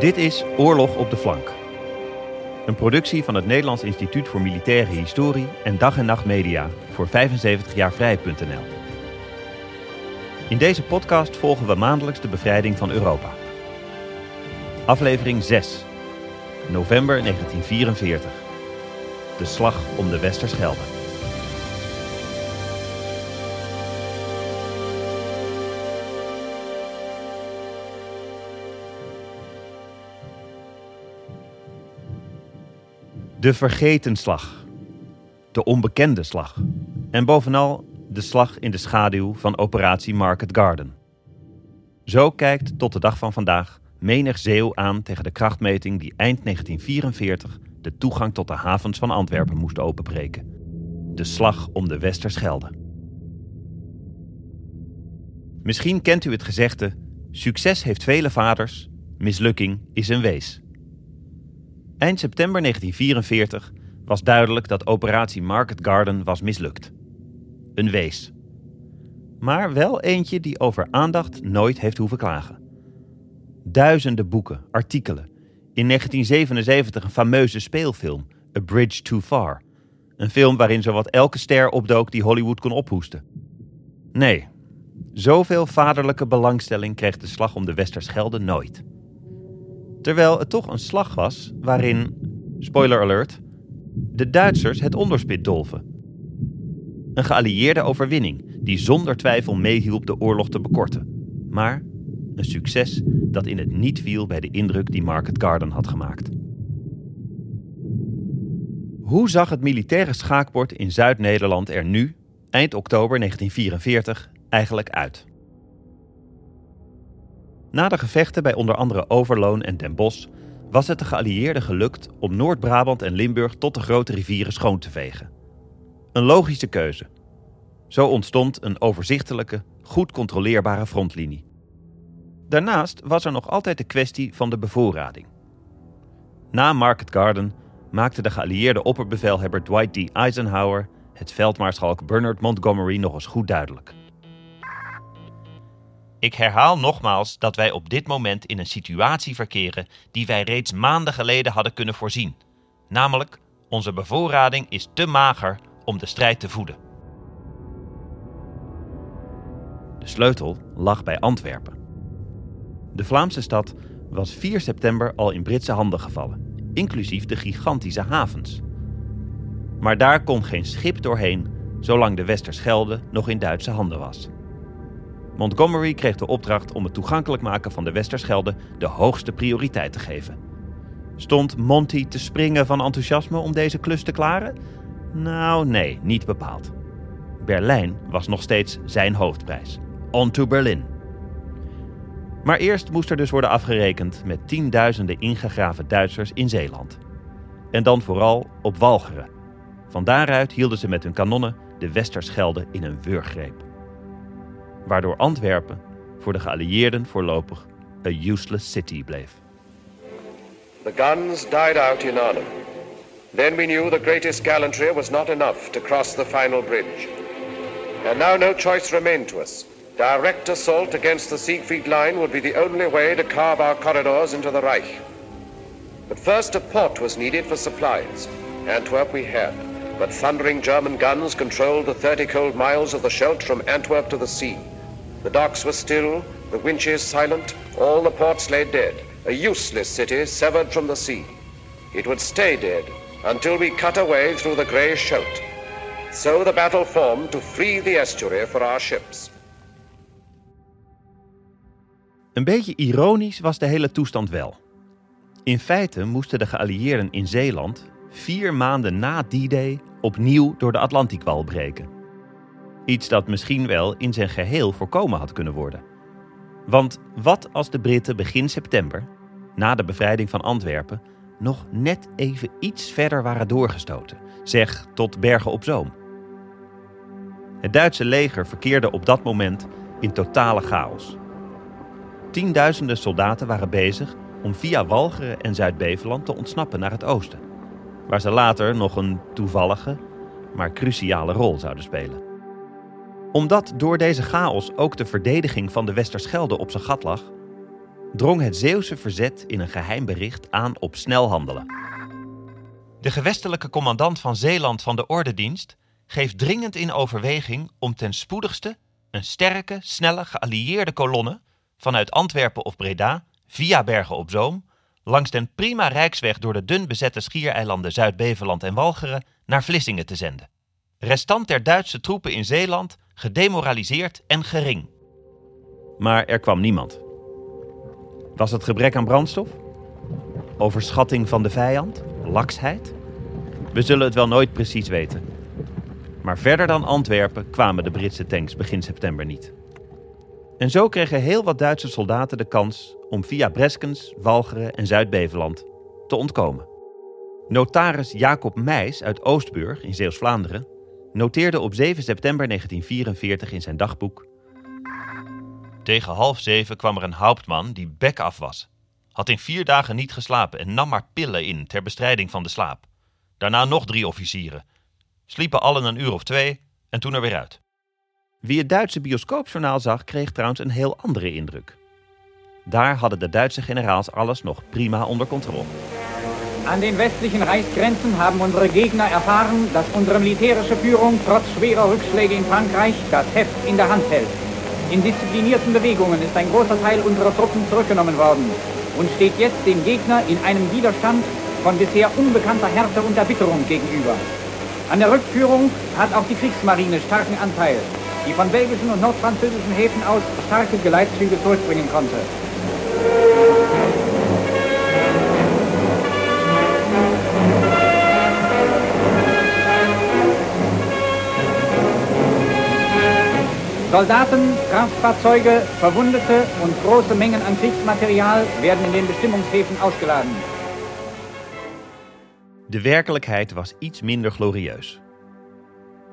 Dit is Oorlog op de Flank. Een productie van het Nederlands Instituut voor Militaire Historie en Dag en Nacht Media voor 75jaarvrij.nl. In deze podcast volgen we maandelijks de bevrijding van Europa. Aflevering 6. November 1944. De slag om de Westerschelde. De vergeten slag. De onbekende slag. En bovenal de slag in de schaduw van operatie Market Garden. Zo kijkt tot de dag van vandaag menig zeeuw aan tegen de krachtmeting die eind 1944 de toegang tot de havens van Antwerpen moest openbreken. De slag om de Westerschelde. Misschien kent u het gezegde: succes heeft vele vaders, mislukking is een wees. Eind september 1944 was duidelijk dat operatie Market Garden was mislukt. Een wees. Maar wel eentje die over aandacht nooit heeft hoeven klagen. Duizenden boeken, artikelen. In 1977 een fameuze speelfilm, A Bridge Too Far. Een film waarin zowat elke ster opdook die Hollywood kon ophoesten. Nee, zoveel vaderlijke belangstelling kreeg de slag om de Westerschelde nooit. Terwijl het toch een slag was waarin, spoiler alert, de Duitsers het onderspit dolven. Een geallieerde overwinning die zonder twijfel meehielp de oorlog te bekorten. Maar een succes dat in het niet viel bij de indruk die Market Garden had gemaakt. Hoe zag het militaire schaakbord in Zuid-Nederland er nu, eind oktober 1944, eigenlijk uit? Na de gevechten bij onder andere Overloon en Den Bosch was het de geallieerden gelukt om Noord-Brabant en Limburg tot de grote rivieren schoon te vegen. Een logische keuze. Zo ontstond een overzichtelijke, goed controleerbare frontlinie. Daarnaast was er nog altijd de kwestie van de bevoorrading. Na Market Garden maakte de geallieerde opperbevelhebber Dwight D. Eisenhower het veldmaarschalk Bernard Montgomery nog eens goed duidelijk. Ik herhaal nogmaals dat wij op dit moment in een situatie verkeren die wij reeds maanden geleden hadden kunnen voorzien. Namelijk, onze bevoorrading is te mager om de strijd te voeden. De sleutel lag bij Antwerpen. De Vlaamse stad was 4 september al in Britse handen gevallen, inclusief de gigantische havens. Maar daar kon geen schip doorheen zolang de Westerschelde nog in Duitse handen was. Montgomery kreeg de opdracht om het toegankelijk maken van de Westerschelde de hoogste prioriteit te geven. Stond Monty te springen van enthousiasme om deze klus te klaren? Nou, nee, niet bepaald. Berlijn was nog steeds zijn hoofdprijs. On to Berlin. Maar eerst moest er dus worden afgerekend met tienduizenden ingegraven Duitsers in Zeeland. En dan vooral op Walcheren. Van daaruit hielden ze met hun kanonnen de Westerschelde in een wurggreep waardoor Antwerpen voor de geallieerden voorlopig a useless city bleef. The guns died out in Arnhem. Then we knew the greatest gallantry was not enough to cross the final bridge. And now no choice remained to us. Direct assault against the Siegfried line would be the only way to carve our corridors into the Reich. But first a port was needed for supplies. Antwerp we had, but thundering German guns controlled the 30 cold miles of the Scheldt from Antwerp to the sea. The docks were still, the winches silent, all the ports lay dead, a useless city severed from the sea. It would stay dead until we cut away through the grey Scheldt. So the battle formed to free the estuary for our ships. Een beetje ironisch was de hele toestand wel. In feite moesten de geallieerden in Zeeland vier maanden na D-Day opnieuw door de Atlantikwal breken. Iets dat misschien wel in zijn geheel voorkomen had kunnen worden. Want wat als de Britten begin september, na de bevrijding van Antwerpen, nog net even iets verder waren doorgestoten, zeg tot Bergen op Zoom? Het Duitse leger verkeerde op dat moment in totale chaos. Tienduizenden soldaten waren bezig om via Walcheren en Zuid-Beveland te ontsnappen naar het oosten, waar ze later nog een toevallige, maar cruciale rol zouden spelen omdat door deze chaos ook de verdediging van de Westerschelde op zijn gat lag, drong het Zeeuwse verzet in een geheim bericht aan op snel handelen. De gewestelijke commandant van Zeeland van de Ordedienst geeft dringend in overweging om ten spoedigste een sterke, snelle, geallieerde kolonne vanuit Antwerpen of Breda via Bergen op Zoom langs den prima rijksweg door de dun bezette schiereilanden Zuid-Beveland en Walcheren naar Vlissingen te zenden. Restant der Duitse troepen in Zeeland gedemoraliseerd en gering. Maar er kwam niemand. Was het gebrek aan brandstof? Overschatting van de vijand? Laksheid? We zullen het wel nooit precies weten. Maar verder dan Antwerpen kwamen de Britse tanks begin september niet. En zo kregen heel wat Duitse soldaten de kans om via Breskens, Walcheren en Zuid-Beveland te ontkomen. Notaris Jacob Meijs uit Oostburg in Zeeuws-Vlaanderen noteerde op 7 september 1944 in zijn dagboek: Tegen half zeven kwam er een hauptman die bek af was. Had in vier dagen niet geslapen en nam maar pillen in ter bestrijding van de slaap. Daarna nog drie officieren. Sliepen allen een uur of twee en toen er weer uit. Wie het Duitse bioscoopjournaal zag, kreeg trouwens een heel andere indruk. Daar hadden de Duitse generaals alles nog prima onder controle. An den westlichen Reichsgrenzen haben unsere Gegner erfahren, dass unsere militärische Führung trotz schwerer Rückschläge in Frankreich das Heft in der Hand hält. In disziplinierten Bewegungen ist ein großer Teil unserer Truppen zurückgenommen worden und steht jetzt dem Gegner in einem Widerstand von bisher unbekannter Härte und Erbitterung gegenüber. An der Rückführung hat auch die Kriegsmarine starken Anteil, die von belgischen und nordfranzösischen Häfen aus starke Geleitzüge zurückbringen konnte. Soldaten, Kraftfahrzeuge, Verwundete und große Mengen an Kriegsmaterial werden in den Bestimmungshäfen ausgeladen. De werkelijkheid was iets minder glorieus.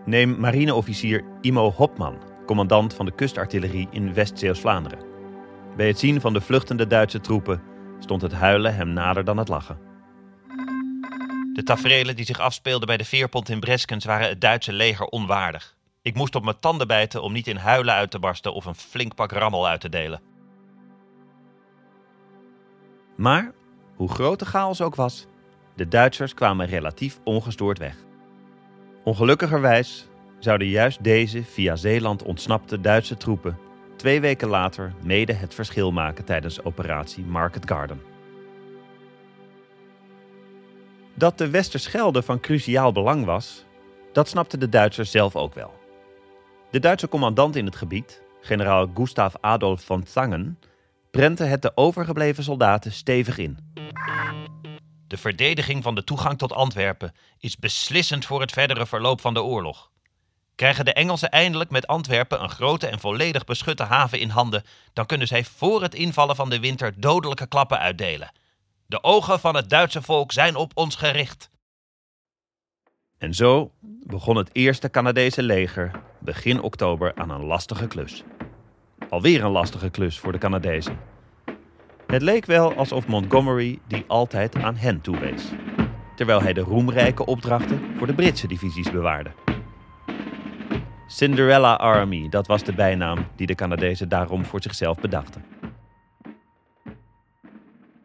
Neem marineofficier Imo Hopman, commandant van de kustartillerie in West-Zeeuws-Vlaanderen. Bij het zien van de vluchtende Duitse troepen stond het huilen hem nader dan het lachen. De taferelen die zich afspeelden bij de veerpont in Breskens waren het Duitse leger onwaardig. Ik moest op mijn tanden bijten om niet in huilen uit te barsten of een flink pak rammel uit te delen. Maar, hoe groot de chaos ook was, de Duitsers kwamen relatief ongestoord weg. Ongelukkigerwijs zouden juist deze via Zeeland ontsnapte Duitse troepen twee weken later mede het verschil maken tijdens operatie Market Garden. Dat de Westerschelde van cruciaal belang was, dat snapten de Duitsers zelf ook wel. De Duitse commandant in het gebied, generaal Gustav Adolf von Zangen, prentte het de overgebleven soldaten stevig in. De verdediging van de toegang tot Antwerpen is beslissend voor het verdere verloop van de oorlog. Krijgen de Engelsen eindelijk met Antwerpen een grote en volledig beschutte haven in handen, dan kunnen zij voor het invallen van de winter dodelijke klappen uitdelen. De ogen van het Duitse volk zijn op ons gericht. En zo begon het eerste Canadese leger begin oktober aan een lastige klus. Alweer een lastige klus voor de Canadezen. Het leek wel alsof Montgomery die altijd aan hen toewees, terwijl hij de roemrijke opdrachten voor de Britse divisies bewaarde. Cinderella Army, dat was de bijnaam die de Canadezen daarom voor zichzelf bedachten.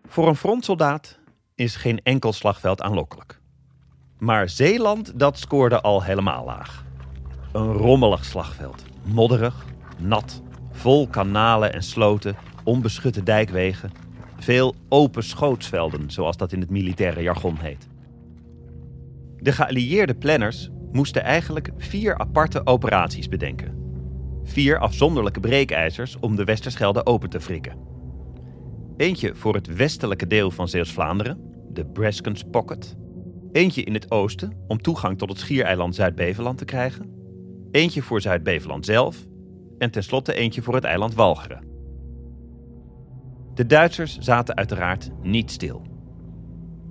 Voor een frontsoldaat is geen enkel slagveld aanlokkelijk. Maar Zeeland, dat scoorde al helemaal laag. Een rommelig slagveld. Modderig, nat, vol kanalen en sloten, onbeschutte dijkwegen. Veel open schootsvelden, zoals dat in het militaire jargon heet. De geallieerde planners moesten eigenlijk vier aparte operaties bedenken. Vier afzonderlijke breekijzers om de Westerschelde open te frikken. Eentje voor het westelijke deel van Zeeuws-Vlaanderen, de Breskens Pocket. Eentje in het oosten om toegang tot het schiereiland Zuid-Beveland te krijgen. Eentje voor Zuid-Beveland zelf. En tenslotte eentje voor het eiland Walcheren. De Duitsers zaten uiteraard niet stil.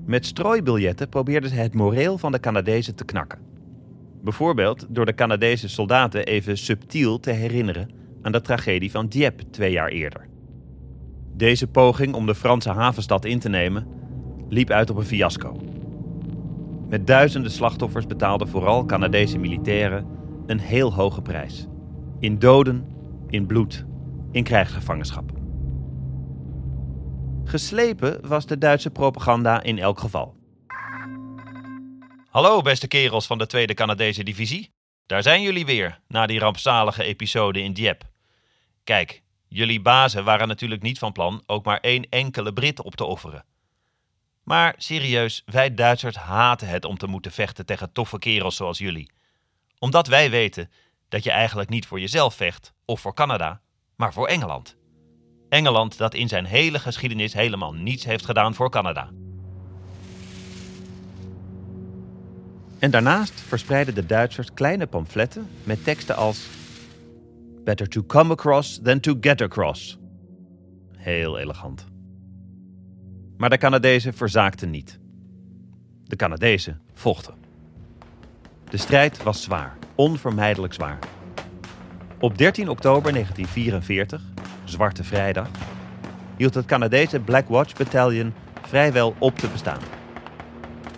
Met strooibiljetten probeerden ze het moreel van de Canadezen te knakken. Bijvoorbeeld door de Canadese soldaten even subtiel te herinneren aan de tragedie van Dieppe twee jaar eerder. Deze poging om de Franse havenstad in te nemen liep uit op een fiasco. Met duizenden slachtoffers betaalden vooral Canadese militairen een heel hoge prijs. In doden, in bloed, in krijgsgevangenschap. Geslepen was de Duitse propaganda in elk geval. Hallo beste kerels van de Tweede Canadese Divisie. Daar zijn jullie weer, na die rampzalige episode in Dieppe. Kijk, jullie bazen waren natuurlijk niet van plan ook maar één enkele Brit op te offeren. Maar serieus, wij Duitsers haten het om te moeten vechten tegen toffe kerels zoals jullie. Omdat wij weten dat je eigenlijk niet voor jezelf vecht of voor Canada, maar voor Engeland. Engeland dat in zijn hele geschiedenis helemaal niets heeft gedaan voor Canada. En daarnaast verspreidden de Duitsers kleine pamfletten met teksten als Better to come across than to get across. Heel elegant. Maar de Canadezen verzaakten niet. De Canadezen vochten. De strijd was zwaar, onvermijdelijk zwaar. Op 13 oktober 1944, Zwarte Vrijdag, hield het Canadese Black Watch Battalion vrijwel op te bestaan.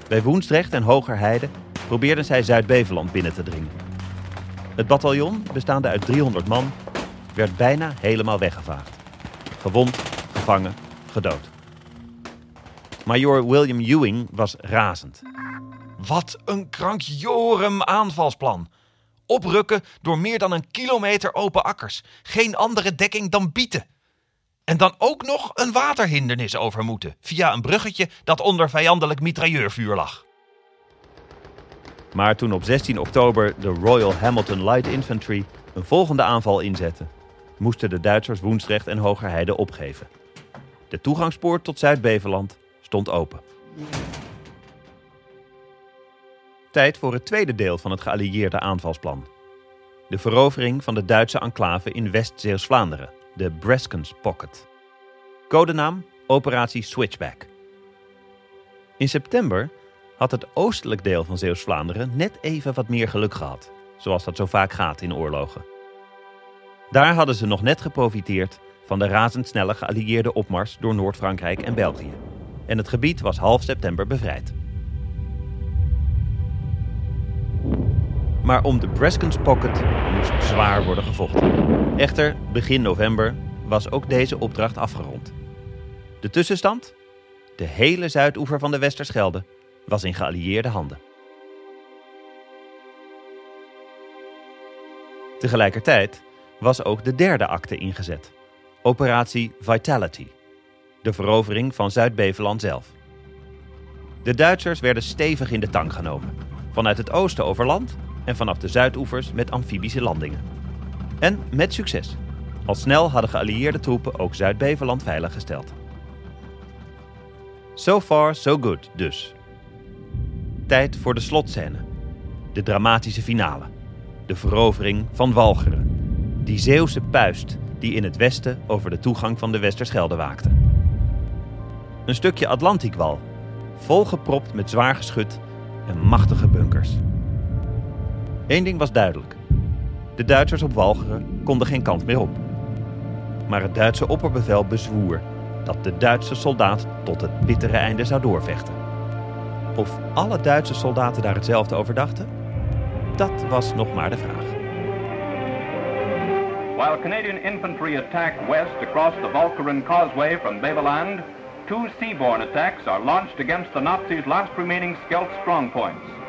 Bij Woensdrecht en Hogerheide probeerden zij Zuid-Beveland binnen te dringen. Het bataljon, bestaande uit 300 man, werd bijna helemaal weggevaagd. Gewond, gevangen, gedood. Major William Ewing was razend. Wat een krankjorum aanvalsplan. Oprukken door meer dan een kilometer open akkers. Geen andere dekking dan bieten. En dan ook nog een waterhindernis over moeten, via een bruggetje dat onder vijandelijk mitrailleurvuur lag. Maar toen op 16 oktober de Royal Hamilton Light Infantry een volgende aanval inzette, moesten de Duitsers Woensdrecht en Hogerheide opgeven. De toegangspoort tot Zuid-Beveland stond open. Tijd voor het tweede deel van het geallieerde aanvalsplan. De verovering van de Duitse enclave in West-Zeeuws-Vlaanderen, de Breskens Pocket. Codenaam Operatie Switchback. In september had het oostelijk deel van Zeeuws-Vlaanderen net even wat meer geluk gehad, zoals dat zo vaak gaat in oorlogen. Daar hadden ze nog net geprofiteerd van de razendsnelle geallieerde opmars door Noord-Frankrijk en België. En het gebied was half september bevrijd. Maar om de Breskens Pocket moest zwaar worden gevochten. Echter, begin november was ook deze opdracht afgerond. De tussenstand? De hele zuidoever van de Westerschelde was in geallieerde handen. Tegelijkertijd was ook de derde acte ingezet: Operatie Vitality, de verovering van Zuid-Beveland zelf. De Duitsers werden stevig in de tang genomen, vanuit het oosten over land en vanaf de zuidoevers met amfibische landingen. En met succes. Al snel hadden geallieerde troepen ook Zuid-Beveland veiliggesteld. So far, so good dus. Tijd voor de slotscène. De dramatische finale. De verovering van Walcheren. Die Zeeuwse puist die in het westen over de toegang van de Westerschelde waakte. Een stukje Atlantiekwal, volgepropt met zwaar geschut en machtige bunkers. Eén ding was duidelijk. De Duitsers op Walcheren konden geen kant meer op. Maar het Duitse opperbevel bezwoer dat de Duitse soldaat tot het bittere einde zou doorvechten. Of alle Duitse soldaten daar hetzelfde over dachten? Dat was nog maar de vraag. While Canadian infantry attack west across the Valkyrin Causeway from Beveland, two seaborne attacks are launched against the Nazis' last remaining Scheldt strongpoints.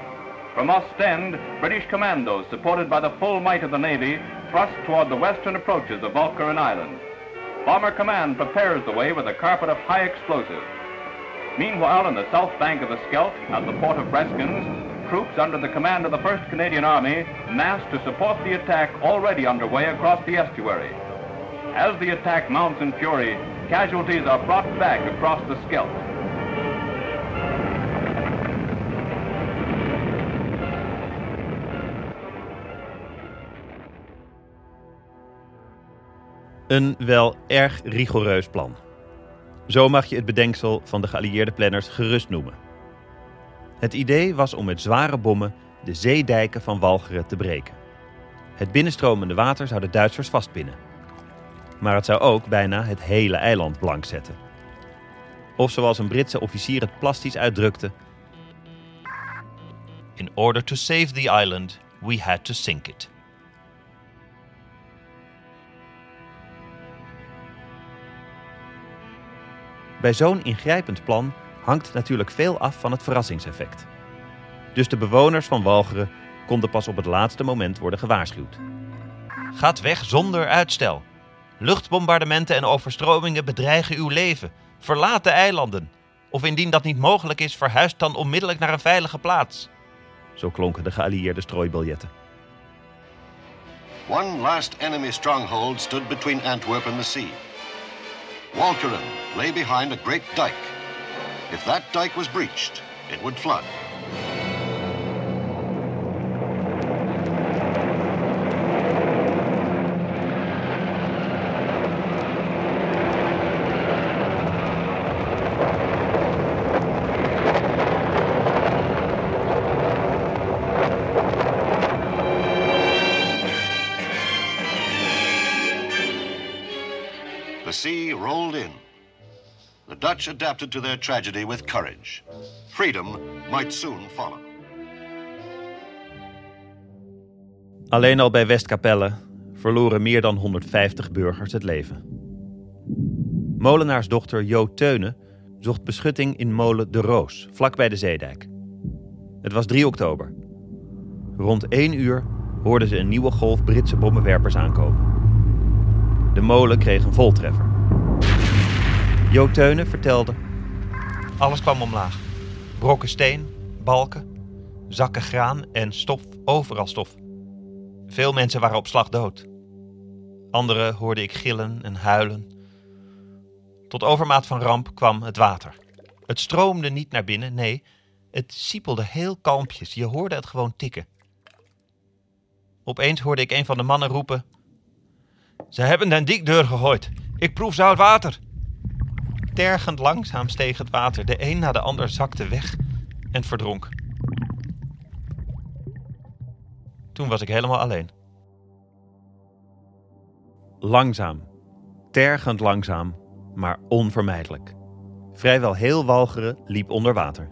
From Ostend, British commandos, supported by the full might of the Navy, thrust toward the western approaches of Valkyrin Island. Bomber Command prepares the way with a carpet of high explosives. Meanwhile, on the south bank of the Scheldt, at the port of Breskens, troops under the command of the 1st Canadian Army massed to support the attack already underway across the estuary. As the attack mounts in fury, casualties are brought back across the Scheldt. Een wel erg rigoureus plan. Zo mag je het bedenksel van de geallieerde planners gerust noemen. Het idee was om met zware bommen de zeedijken van Walcheren te breken. Het binnenstromende water zou de Duitsers vastpinnen. Maar het zou ook bijna het hele eiland blank zetten. Of zoals een Britse officier het plastisch uitdrukte: In order to save the island, we had to sink it. Bij zo'n ingrijpend plan hangt natuurlijk veel af van het verrassingseffect. Dus de bewoners van Walcheren konden pas op het laatste moment worden gewaarschuwd. Gaat weg zonder uitstel. Luchtbombardementen en overstromingen bedreigen uw leven. Verlaat de eilanden. Of indien dat niet mogelijk is, verhuist dan onmiddellijk naar een veilige plaats. Zo klonken de geallieerde strooibiljetten. One last enemy stronghold stood between Antwerp and the sea. Walcheren lay behind a great dike. If that dike was breached, it would flood. Sea rolled in. The Dutch adapted to their tragedy with courage. Freedom might soon follow. Alleen al bij Westkapelle verloren meer dan 150 burgers het leven. Molenaarsdochter Jo Teunen zocht beschutting in molen De Roos, vlakbij de Zeedijk. Het was 3 oktober. Rond 1 uur hoorden ze een nieuwe golf Britse bommenwerpers aankomen. De molen kreeg een voltreffer. Jo Teunen vertelde... Alles kwam omlaag. Brokken steen, balken, zakken graan en stof, overal stof. Veel mensen waren op slag dood. Anderen hoorde ik gillen en huilen. Tot overmaat van ramp kwam het water. Het stroomde niet naar binnen, nee, het siepelde heel kalmpjes. Je hoorde het gewoon tikken. Opeens hoorde ik een van de mannen roepen: Ze hebben den dikdeur gegooid. Ik proef zout water. Tergend langzaam steeg het water. De een na de ander zakte weg en verdronk. Toen was ik helemaal alleen. Langzaam, tergend langzaam, maar onvermijdelijk. Vrijwel heel Walcheren liep onder water.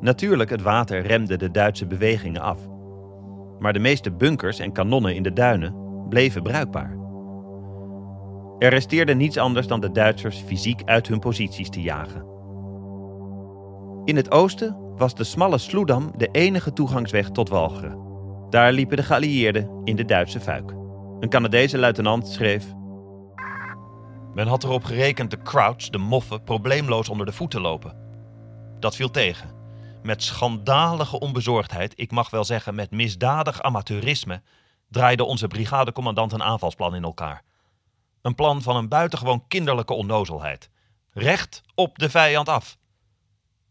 Natuurlijk, het water remde de Duitse bewegingen af. Maar de meeste bunkers en kanonnen in de duinen bleven bruikbaar. Er resteerde niets anders dan de Duitsers fysiek uit hun posities te jagen. In het oosten was de smalle Sloedam de enige toegangsweg tot Walcheren. Daar liepen de geallieerden in de Duitse fuik. Een Canadese luitenant schreef... Men had erop gerekend de Krauts, de moffen, probleemloos onder de voeten lopen. Dat viel tegen. Met schandalige onbezorgdheid, ik mag wel zeggen met misdadig amateurisme, draaide onze brigadecommandant een aanvalsplan in elkaar. Een plan van een buitengewoon kinderlijke onnozelheid. Recht op de vijand af.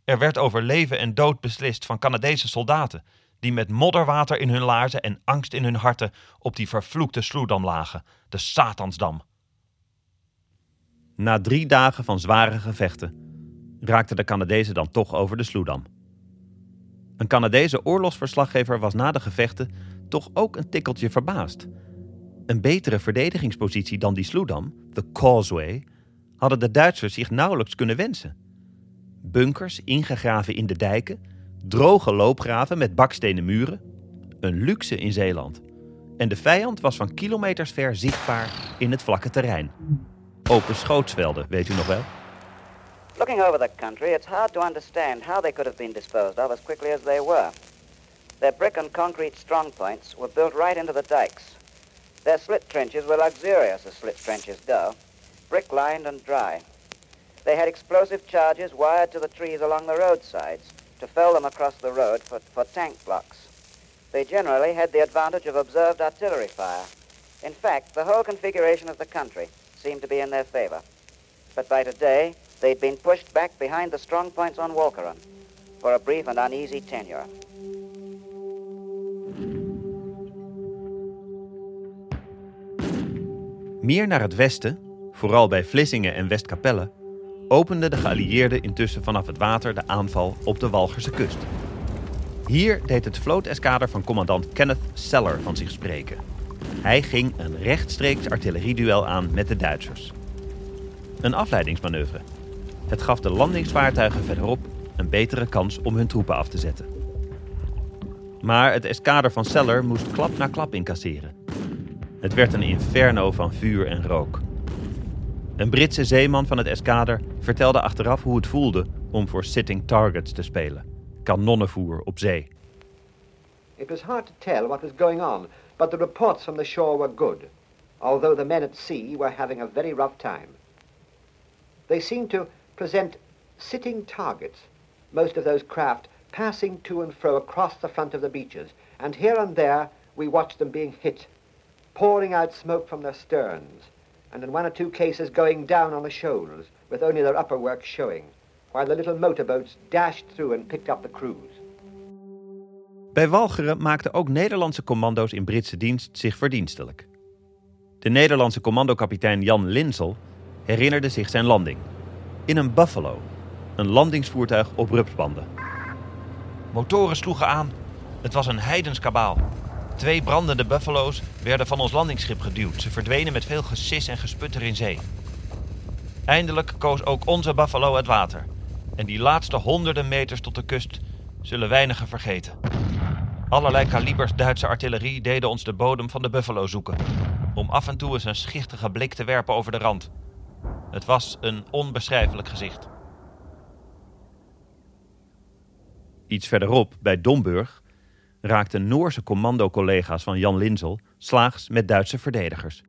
Er werd over leven en dood beslist van Canadese soldaten, die met modderwater in hun laarzen en angst in hun harten op die vervloekte Sloedam lagen, de Satansdam. Na drie dagen van zware gevechten raakten de Canadezen dan toch over de Sloedam. Een Canadese oorlogsverslaggever was na de gevechten toch ook een tikkeltje verbaasd. Een betere verdedigingspositie dan die Sloedam, de Causeway, hadden de Duitsers zich nauwelijks kunnen wensen. Bunkers ingegraven in de dijken, droge loopgraven met bakstenen muren, een luxe in Zeeland. En de vijand was van kilometers ver zichtbaar in het vlakke terrein. Open schootsvelden, weet u nog wel? Looking over the country, it's hard to understand how they could have been disposed of as quickly as they were. Their brick and concrete strongpoints were built right into the dikes. Their slit trenches were luxurious as slit trenches go, brick lined and dry. They had explosive charges wired to the trees along the roadsides to fell them across the road for, for tank blocks. They generally had the advantage of observed artillery fire. In fact, the whole configuration of the country seemed to be in their favor. But by today, they'd been pushed back behind the strong points on Walcheren for a brief and uneasy tenure. Meer naar het westen, vooral bij Vlissingen en Westkapelle, openden de geallieerden intussen vanaf het water de aanval op de Walgerse kust. Hier deed het vlooteskader van commandant Kenneth Seller van zich spreken. Hij ging een rechtstreeks artillerieduel aan met de Duitsers. Een afleidingsmanoeuvre. Het gaf de landingsvaartuigen verderop een betere kans om hun troepen af te zetten. Maar het eskader van Seller moest klap na klap incasseren. Het werd een inferno van vuur en rook. Een Britse zeeman van het eskader vertelde achteraf hoe het voelde om voor sitting targets te spelen. Kanonnenvoer op zee. It was hard to tell what was going on, but the reports from the shore were good, although the men at sea were having a very rough time. They seemed to present sitting targets, most of those craft passing to and fro across the front of the beaches, and here and there we watched them being hit, pouring out smoke from their sterns, and in one or two cases going down on the shoals, with only their upper work showing, while the little motorboats dashed through and picked up the crews. Bij Walcheren maakten ook Nederlandse commando's in Britse dienst zich verdienstelijk. De Nederlandse commandokapitein Jan Linsel herinnerde zich zijn landing. In een Buffalo, een landingsvoertuig op rupsbanden. Motoren sloegen aan. Het was een heidenskabaal. Twee brandende buffalo's werden van ons landingsschip geduwd. Ze verdwenen met veel gesis en gesputter in zee. Eindelijk koos ook onze buffalo het water. En die laatste honderden meters tot de kust zullen weinigen vergeten. Allerlei kalibers Duitse artillerie deden ons de bodem van de Buffalo zoeken, om af en toe eens een schichtige blik te werpen over de rand. Het was een onbeschrijfelijk gezicht. Iets verderop, bij Domburg, raakten Noorse commando-collega's van Jan Linsel slaags met Duitse verdedigers.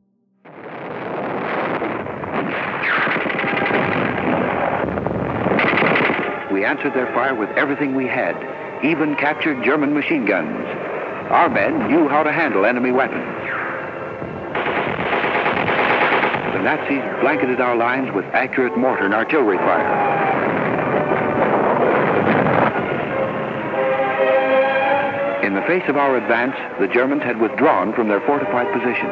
We answered their fire with everything we had, even captured German machine guns. Our men knew how to handle enemy weapons. The Nazis blanketed our lines with accurate mortar and artillery fire. Face of our advance, the Germans had withdrawn from their fortified position.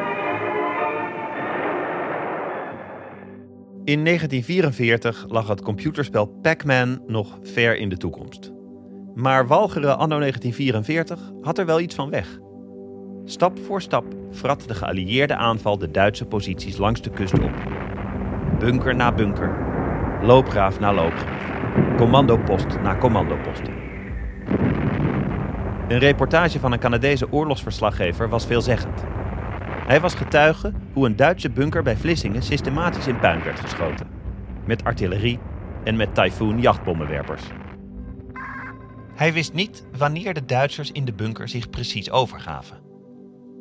In 1944 lag het computerspel Pac-Man nog ver in de toekomst. Maar Walcheren anno 1944 had er wel iets van weg. Stap voor stap vrat de geallieerde aanval de Duitse posities langs de kust op. Bunker na bunker, loopgraaf na loopgraaf, commandopost na commandopost. Een reportage van een Canadese oorlogsverslaggever was veelzeggend. Hij was getuige hoe een Duitse bunker bij Vlissingen systematisch in puin werd geschoten. Met artillerie en met Typhoon jachtbommenwerpers. Hij wist niet wanneer de Duitsers in de bunker zich precies overgaven.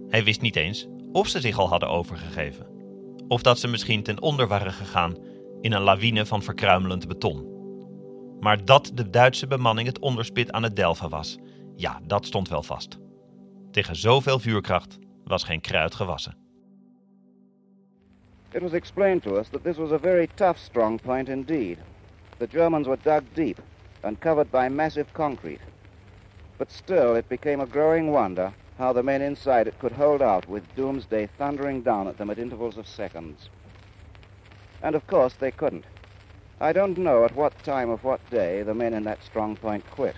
Hij wist niet eens of ze zich al hadden overgegeven. Of dat ze misschien ten onder waren gegaan in een lawine van verkruimelend beton. Maar dat de Duitse bemanning het onderspit aan het delven was, ja, dat stond wel vast. Tegen zoveel vuurkracht was geen kruid gewassen. It was explained to us that this was a very tough strong point indeed. The Germans were dug deep and covered by massive concrete. But still, it became a growing wonder how the men inside it could hold out with doomsday thundering down at them at intervals of seconds. And of course, they couldn't. I don't know at what time of what day the men in that strong point quit,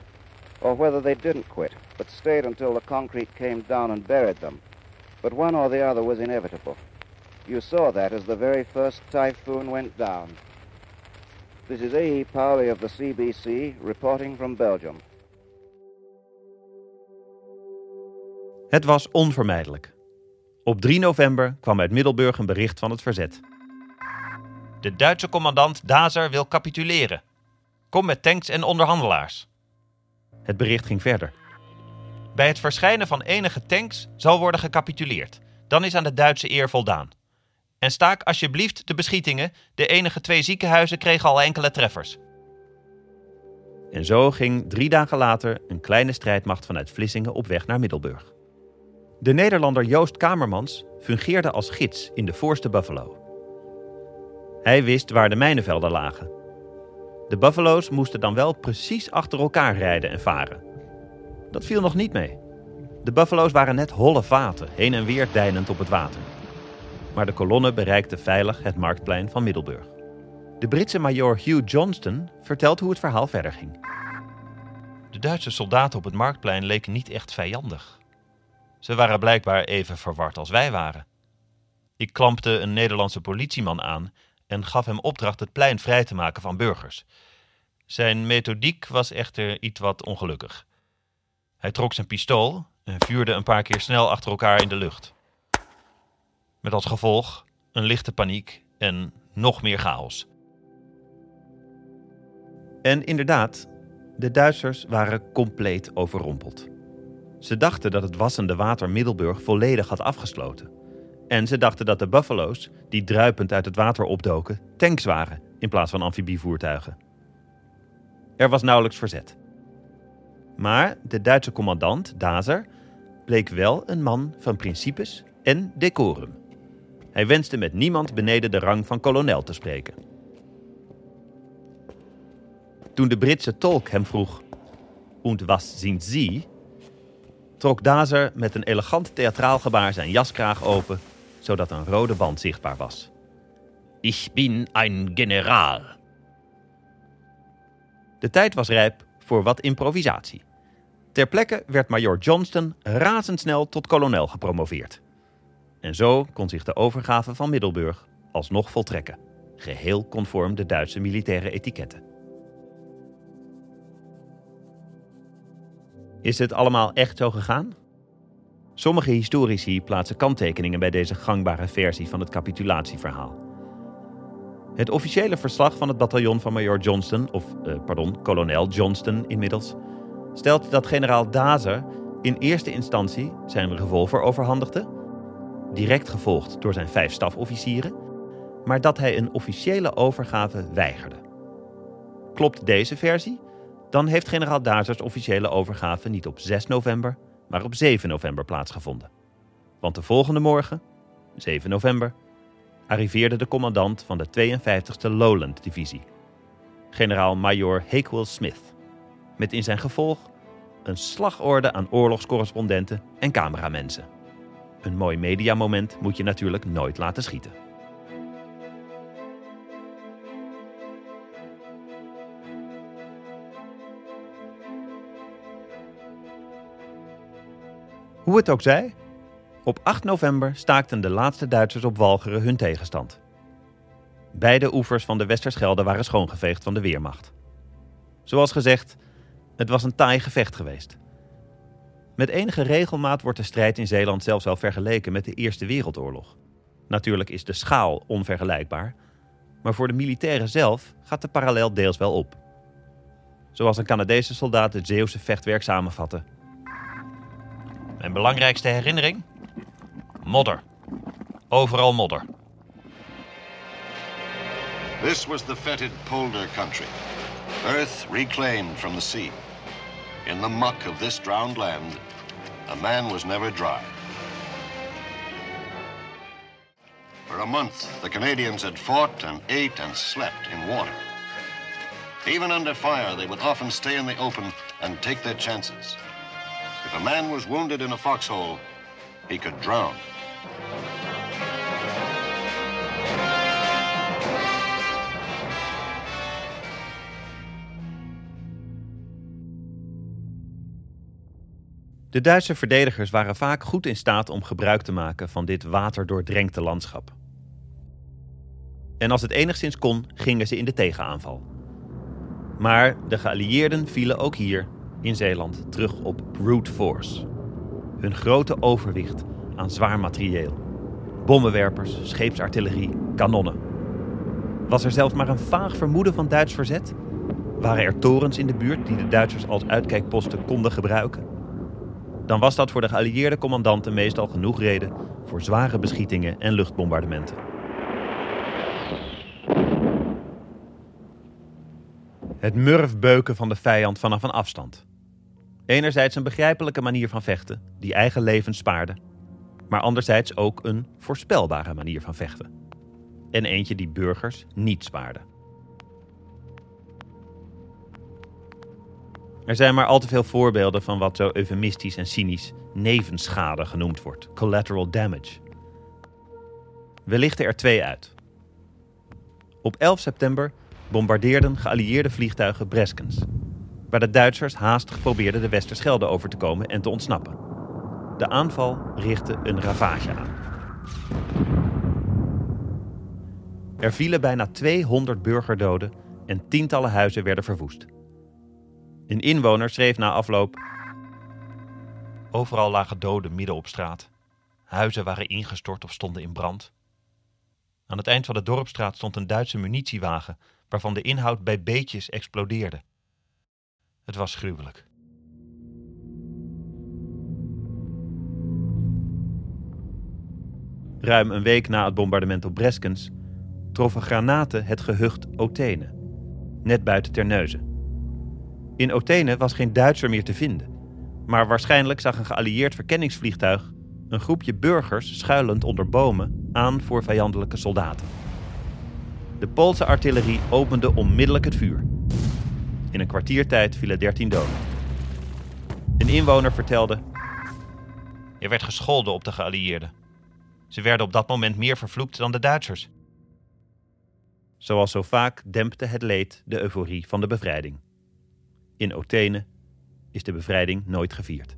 or whether they didn't quit, but stayed until the concrete came down and buried them. But one or the other was inevitable. You saw that as the very first typhoon went down. This is A.E. Powley of the CBC reporting from Belgium. Het was onvermijdelijk. Op 3 november kwam uit Middelburg een bericht van het verzet. De Duitse commandant Dazer wil capituleren. Kom met tanks en onderhandelaars. Het bericht ging verder. Bij het verschijnen van enige tanks zal worden gecapituleerd. Dan is aan de Duitse eer voldaan. En staak alsjeblieft de beschietingen. De enige twee ziekenhuizen kregen al enkele treffers. En zo ging drie dagen later een kleine strijdmacht vanuit Vlissingen op weg naar Middelburg. De Nederlander Joost Kamermans fungeerde als gids in de voorste Buffalo. Hij wist waar de mijnenvelden lagen. De Buffalo's moesten dan wel precies achter elkaar rijden en varen. Dat viel nog niet mee. De Buffalo's waren net holle vaten, heen en weer deinend op het water. Maar de kolonne bereikte veilig het marktplein van Middelburg. De Britse majoor Hugh Johnston vertelt hoe het verhaal verder ging. De Duitse soldaten op het marktplein leken niet echt vijandig. Ze waren blijkbaar even verward als wij waren. Ik klampte een Nederlandse politieman aan en gaf hem opdracht het plein vrij te maken van burgers. Zijn methodiek was echter iets wat ongelukkig. Hij trok zijn pistool en vuurde een paar keer snel achter elkaar in de lucht. Met als gevolg een lichte paniek en nog meer chaos. En inderdaad, de Duitsers waren compleet overrompeld. Ze dachten dat het wassende water Middelburg volledig had afgesloten. En ze dachten dat de buffalo's, die druipend uit het water opdoken, tanks waren in plaats van amfibievoertuigen. Er was nauwelijks verzet. Maar de Duitse commandant, Dazer, bleek wel een man van principes en decorum. Hij wenste met niemand beneden de rang van kolonel te spreken. Toen de Britse tolk hem vroeg: Und was sind Sie? trok Dazer met een elegant theatraal gebaar zijn jaskraag open, zodat een rode band zichtbaar was. Ich bin ein Generaal. De tijd was rijp voor wat improvisatie. Ter plekke werd Major Johnston razendsnel tot kolonel gepromoveerd. En zo kon zich de overgave van Middelburg alsnog voltrekken, geheel conform de Duitse militaire etiketten. Is het allemaal echt zo gegaan? Sommige historici plaatsen kanttekeningen bij deze gangbare versie van het capitulatieverhaal. Het officiële verslag van het bataljon van Major Johnston, of eh, pardon, kolonel Johnston inmiddels, stelt dat generaal Dazer in eerste instantie zijn revolver overhandigde, direct gevolgd door zijn vijf stafofficieren, maar dat hij een officiële overgave weigerde. Klopt deze versie? Dan heeft generaal Dazers officiële overgave niet op 6 november, maar op 7 november plaatsgevonden. Want de volgende morgen, 7 november, arriveerde de commandant van de 52e Lowland Divisie, generaal-majoor Hakewill Smith, met in zijn gevolg een slagorde aan oorlogscorrespondenten en cameramensen. Een mooi mediamoment moet je natuurlijk nooit laten schieten. Hoe het ook zij, op 8 november staakten de laatste Duitsers op Walcheren hun tegenstand. Beide oevers van de Westerschelde waren schoongeveegd van de Weermacht. Zoals gezegd, het was een taai gevecht geweest. Met enige regelmaat wordt de strijd in Zeeland zelfs wel vergeleken met de Eerste Wereldoorlog. Natuurlijk is de schaal onvergelijkbaar, maar voor de militairen zelf gaat de parallel deels wel op. Zoals een Canadese soldaat het Zeeuwse vechtwerk samenvatte. Mijn belangrijkste herinnering? Modder. Overal modder. This was the fetid polder country, earth reclaimed from the sea. In the muck of this drowned land, a man was never dry. For a month, the Canadians had fought and ate and slept in water. Even under fire, they would often stay in the open and take their chances. A man was wounded in a foxhole, he could drown. De Duitse verdedigers waren vaak goed in staat om gebruik te maken van dit waterdoordrenkte landschap. En als het enigszins kon, gingen ze in de tegenaanval. Maar de geallieerden vielen ook hier, in Zeeland, terug op brute force. Hun grote overwicht aan zwaar materieel. Bommenwerpers, scheepsartillerie, kanonnen. Was er zelfs maar een vaag vermoeden van Duits verzet? Waren er torens in de buurt die de Duitsers als uitkijkposten konden gebruiken? Dan was dat voor de geallieerde commandanten meestal genoeg reden voor zware beschietingen en luchtbombardementen. Het murfbeuken van de vijand vanaf een afstand. Enerzijds een begrijpelijke manier van vechten, die eigen levens spaarde, maar anderzijds ook een voorspelbare manier van vechten. En eentje die burgers niet spaarde. Er zijn maar al te veel voorbeelden van wat zo eufemistisch en cynisch nevenschade genoemd wordt, collateral damage. We lichten er twee uit. Op 11 september bombardeerden geallieerde vliegtuigen Breskens, waar de Duitsers haastig probeerden de Westerschelde over te komen en te ontsnappen. De aanval richtte een ravage aan. Er vielen bijna 200 burgerdoden en tientallen huizen werden verwoest. Een inwoner schreef na afloop: Overal lagen doden midden op straat. Huizen waren ingestort of stonden in brand. Aan het eind van de dorpstraat stond een Duitse munitiewagen, waarvan de inhoud bij beetjes explodeerde. Het was gruwelijk. Ruim een week na het bombardement op Breskens troffen granaten het gehucht Othene, net buiten Terneuzen. In Othene was geen Duitser meer te vinden, maar waarschijnlijk zag een geallieerd verkenningsvliegtuig een groepje burgers schuilend onder bomen aan voor vijandelijke soldaten. De Poolse artillerie opende onmiddellijk het vuur. In een kwartiertijd vielen 13 doden. Een inwoner vertelde: Er werd gescholden op de geallieerden. Ze werden op dat moment meer vervloekt dan de Duitsers. Zoals zo vaak dempte het leed de euforie van de bevrijding. In Othene is de bevrijding nooit gevierd.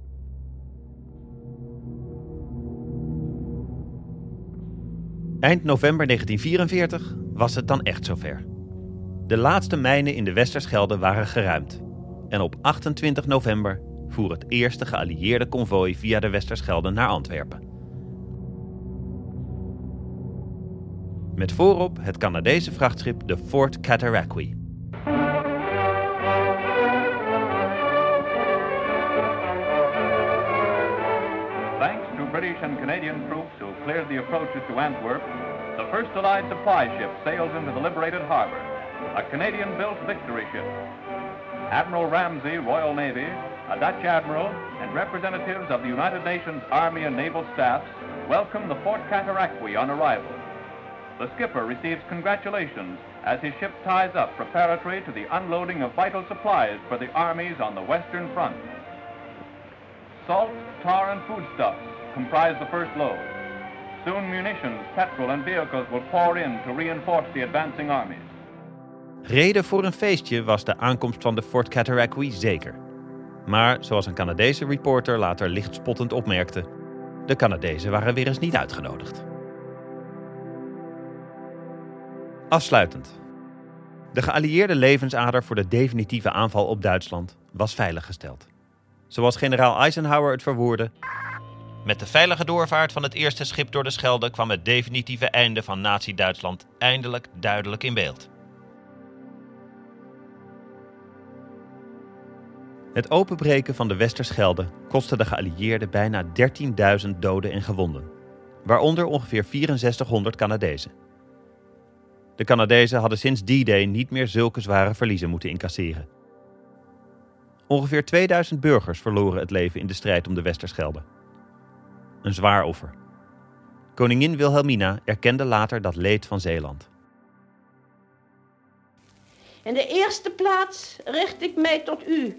Eind november 1944 was het dan echt zover. De laatste mijnen in de Westerschelde waren geruimd. En op 28 november voer het eerste geallieerde konvooi via de Westerschelde naar Antwerpen. Met voorop het Canadese vrachtschip de Fort Cataraqui. Thanks to British and Canadian troops who cleared the approaches to Antwerp, the first Allied supply ship sails into the liberated harbor, a Canadian-built Victory ship. Admiral Ramsey, Royal Navy, a Dutch admiral, and representatives of the United Nations Army and Naval staffs welcome the Fort Cataraqui on arrival. The skipper receives congratulations as his ship ties up preparatory to the unloading of vital supplies for the armies on the Western Front. Salt, tar, and foodstuffs comprise the first load. Soon munitions, petrol, and vehicles will pour in to reinforce the advancing armies. Reden voor een feestje was de aankomst van de Fort Cataraqui zeker. Maar zoals een Canadese reporter later lichtspottend opmerkte, de Canadezen waren weer eens niet uitgenodigd. Afsluitend. De geallieerde levensader voor de definitieve aanval op Duitsland was veiliggesteld. Zoals generaal Eisenhower het verwoordde. Met de veilige doorvaart van het eerste schip door de Schelde kwam het definitieve einde van Nazi-Duitsland eindelijk duidelijk in beeld. Het openbreken van de Westerschelde kostte de geallieerden bijna 13.000 doden en gewonden, waaronder ongeveer 6400 Canadezen. De Canadezen hadden sinds D-Day niet meer zulke zware verliezen moeten incasseren. Ongeveer 2000 burgers verloren het leven in de strijd om de Westerschelde. Een zwaar offer. Koningin Wilhelmina erkende later dat leed van Zeeland. In de eerste plaats richt ik mij tot u,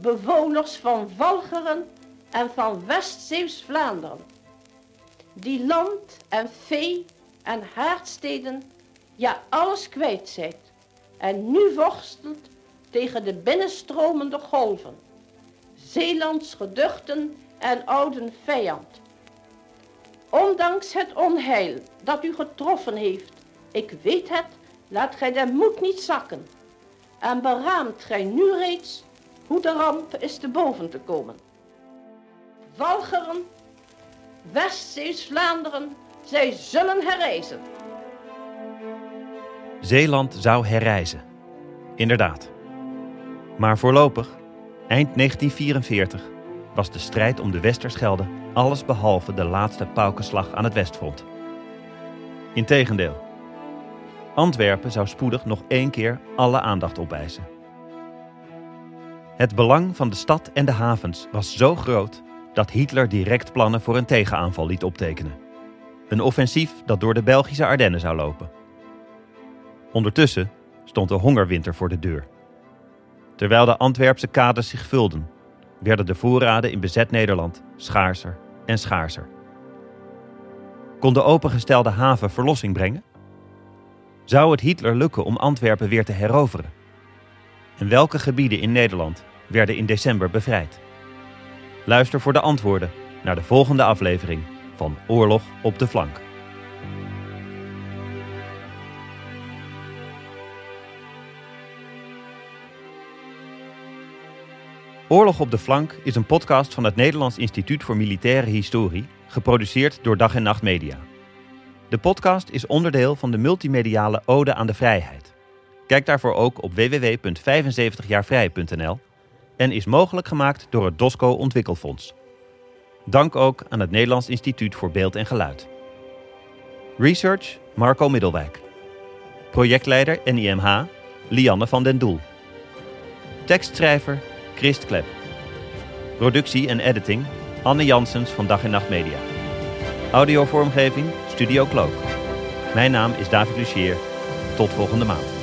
bewoners van Walcheren en van West-Zeeuws-Vlaanderen, die land en vee en haardsteden, ja alles kwijt zijt en nu worstelt tegen de binnenstromende golven, Zeelands geduchten en ouden vijand. Ondanks het onheil dat u getroffen heeft, ik weet het, laat gij de moed niet zakken. En beraamt gij nu reeds de ramp is te boven te komen. Walcheren, Westzees-Vlaanderen, zij zullen herreizen. Zeeland zou herreizen. Inderdaad. Maar voorlopig, eind 1944, was de strijd om de Westerschelde alles behalve de laatste paukenslag aan het Westfront. Integendeel. Antwerpen zou spoedig nog één keer alle aandacht opeisen. Het belang van de stad en de havens was zo groot dat Hitler direct plannen voor een tegenaanval liet optekenen. Een offensief dat door de Belgische Ardennen zou lopen. Ondertussen stond de hongerwinter voor de deur. Terwijl de Antwerpse kades zich vulden, werden de voorraden in bezet Nederland schaarser en schaarser. Kon de opengestelde haven verlossing brengen? Zou het Hitler lukken om Antwerpen weer te heroveren? En welke gebieden in Nederland werden in december bevrijd? Luister voor de antwoorden naar de volgende aflevering van Oorlog op de flank. Oorlog op de flank is een podcast van het Nederlands Instituut voor Militaire Historie, geproduceerd door Dag en Nacht Media. De podcast is onderdeel van de multimediale Ode aan de Vrijheid. Kijk daarvoor ook op www.75jaarvrij.nl en is mogelijk gemaakt door het DOSCO Ontwikkelfonds. Dank ook aan het Nederlands Instituut voor Beeld en Geluid. Research Marco Middelwijk. Projectleider NIMH Lianne van den Doel. Tekstschrijver Christ Klep. Productie en editing Anne Janssens van Dag en Nacht Media. Audiovormgeving Studio Cloak. Mijn naam is David Lucier. Tot volgende maand.